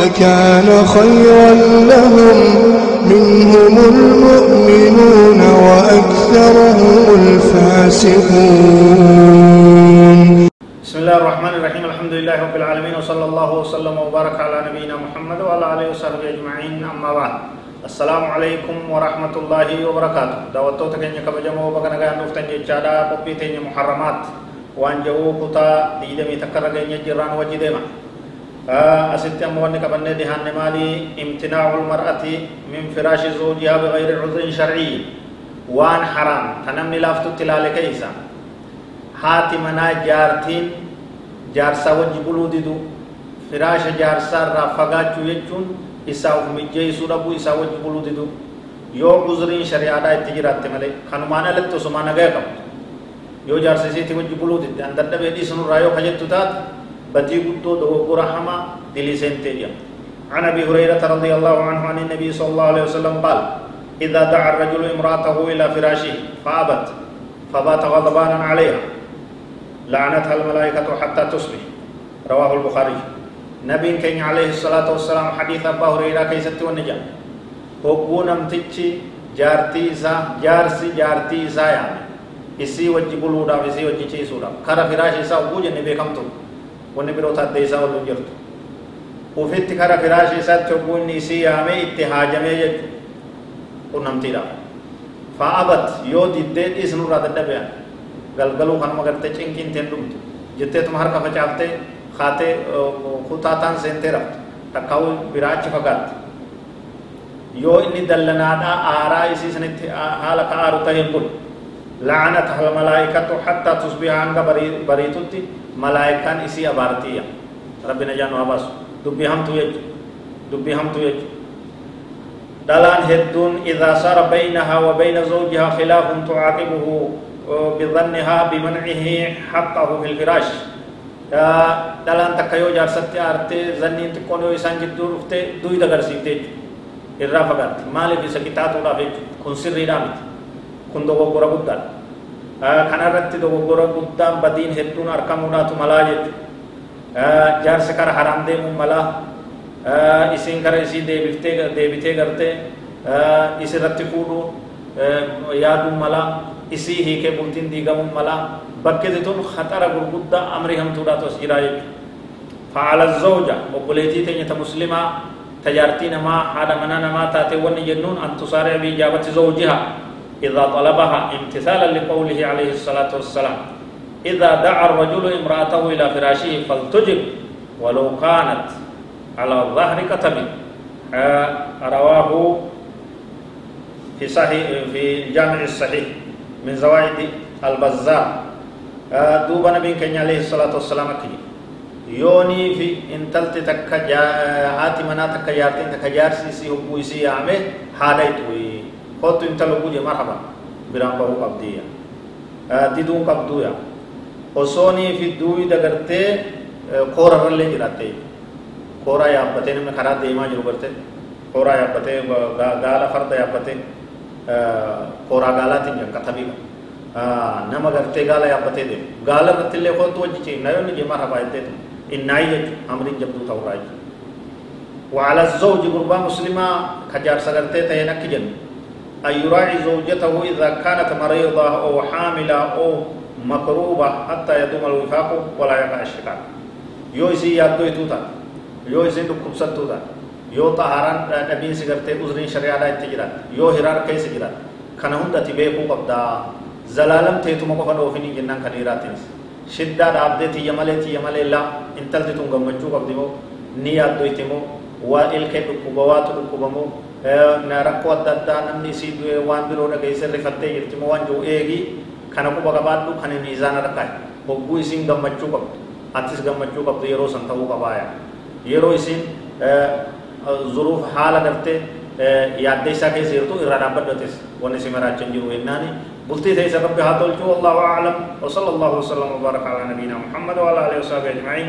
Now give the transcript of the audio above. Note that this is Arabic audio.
لكان خيرا لهم. منهم المؤمنون وأكثرهم الفاسقون. بسم الله الرحمن الرحيم. الحمد لله رب العالمين وصلى الله وسلم وبارك على نبينا محمد وعلى آله وصحبه أجمعين أما بعد. السلام عليكم ورحمة الله وبركاته دعوتو تكني كبجمو بكنا نفتن جادا قبي تني محرمات. وان جو كتا ديدمي تكرر جيران وجدما آه، أستي أمو أنك بنيدي هاني مالي امتناع المرأة من فراش زوجها بغير عذر شرعي. وان حرام. تنم نلافت التلال كيسا. هاتي منا جارتين جارسا وجبلو ددو فراش جارسا رافقات جويتون إسا وميجي سوربو إسا وجبلو ددو يو عذر شرعي آداء التجرات مالي خانو مانا لتو سمانا غير قبط يو جارسي سيتي وجبلو ددو أندر نبيدي سنو رايو خجدتو تاتي بدي قدو دوغورا حما دلي سنتيجا عن أبي هريرة رضي الله عنه عن النبي صلى الله عليه وسلم قال إذا دعا الرجل امرأته إلى فراشه فأبت فبات غضبانا عليها. لعنتها الملائكة حتى تصبح. رواه البخاري. نبي كان عليه الصلاة والسلام حديث أبا هريرة كيست والنجا هو نمتچي جارتي سا جارسي جارتي سا يعني. isii wajji buluudhaaf isii wajji ciisuudhaaf kara firaashi isaa ugguu jenne beekamtu wanni biroo taadde isaa wal jirtu ufitti kara firaashii isaatti hogguu inni isii yaamee itti haajamee jechu qunnamtiidha fa'abat yoo diddee dhiisnurraa dadhabean galgaluu kanuma gartee cinqiin teen dhumtu jetteetuma harka facaaftee kaatee kutaataan seentee raftu takkaa'uu biraa achi fagaatte yoo inni dallanaadhaa aaraa isii sanitti haala لعنتها الملائكة حتى تصبح عنك بريتوتي ملائكان إسي أبارتيا ربنا جانو أباس دبي هم تويج دبي هم تويج دلان هدون إذا صار بينها وبين زوجها خلاف تعاقبه بظنها بمنعه حقه في الفراش دلان تكيو جارستي آرتي زنين تكونو إسان جدو رفته دوي دغرسيته irraa مالي في سكتات ولا في kun sirriidhaa miti. Kun dogoggora guddaadha kanarratti dogoggora guddaan badiin hedduun argamuudhaatu malaa jechuudha jaarsi kara haraam deemuun malaa isiin kara isii deebiftee deebitee gartee isirratti fuudhuu yaaduun malaa isii hiikee bultiin diigamuun malaa bakkiti tun khaxara gurguddaa amrii hamtuudhaatu as jiraa jechuudha فعلى الزوجة وقليتي تنية مسلمة تجارتي نما هذا منا نما تاتي وني جنون أن تسارع بإجابة زوجها إذا طلبها امتثالا لقوله عليه الصلاة والسلام. إذا دعا الرجل امرأته إلى فراشه فلتجب ولو كانت على ظهر كتب آه رواه في صحيح في جامع الصحيح من زوائد البزار. آه دوب نبي كان عليه الصلاة والسلام كي. يوني في انتلت تك هاتي منا تك يارتين تك يارسي سي هبوي سي هذا يتوي kootu intala guje marhaba biraan bahuu qabdiyya diduun qabduya osoonii fi duuyi dagartee koorarrallee jiratte kooraa yaabbatee namni karaa deemaa jiru garte kooraa yaabbatee gaala farda yaabbatee kooraa gaalaatiin jan katabii nama gartee gaala yaabbatee deemu gaala irratti illee kootu wajji ciimna yoo inni marhaba jetteetu innaayi jechu amriin jabduu ta'urraa jechu وعلى الزوج قربان مسلمة كجار سغرتي تهنك جنة أن يراعي زوجته إذا كانت مريضة أو حاملة أو مكروبة حتى يدوم الوفاق ولا يقع الشقاق يو يسي يادو يتوتا يو يسي نكبسط توتا. يو طهاران نبين سيغرتي أزرين شريعة لا يتجرات يو هرار كي سيغرات كان هندا تبيكو قبدا زلالم تيتو مقفا دوفيني جنان كنيراتينس شدة دابدي تيمالي تيمالي لا. انتل تتون غمجو قبدمو نيادو يتمو وإلكي دكوبا واتو دكوبا na rakkoo adda addaa namni isii waan biroo dhageesse rifattee jirti moo waan jiru eegi kana quba qabaadhu kan miizaana rakkaa'e hogguu isiin gammachuu qabdu atis gammachuu qabdu yeroo san ta'uu qabaaya yeroo isiin zuruuf haala gartee yaadde isaa keessa jirtu irraa dhaabbadhates wanni si maraachan jiru jennaani bultii teessa rabbi haa tolchu wallahu aclam وصلى الله وسلم وبارك على نبينا محمد وعلى اله وصحبه اجمعين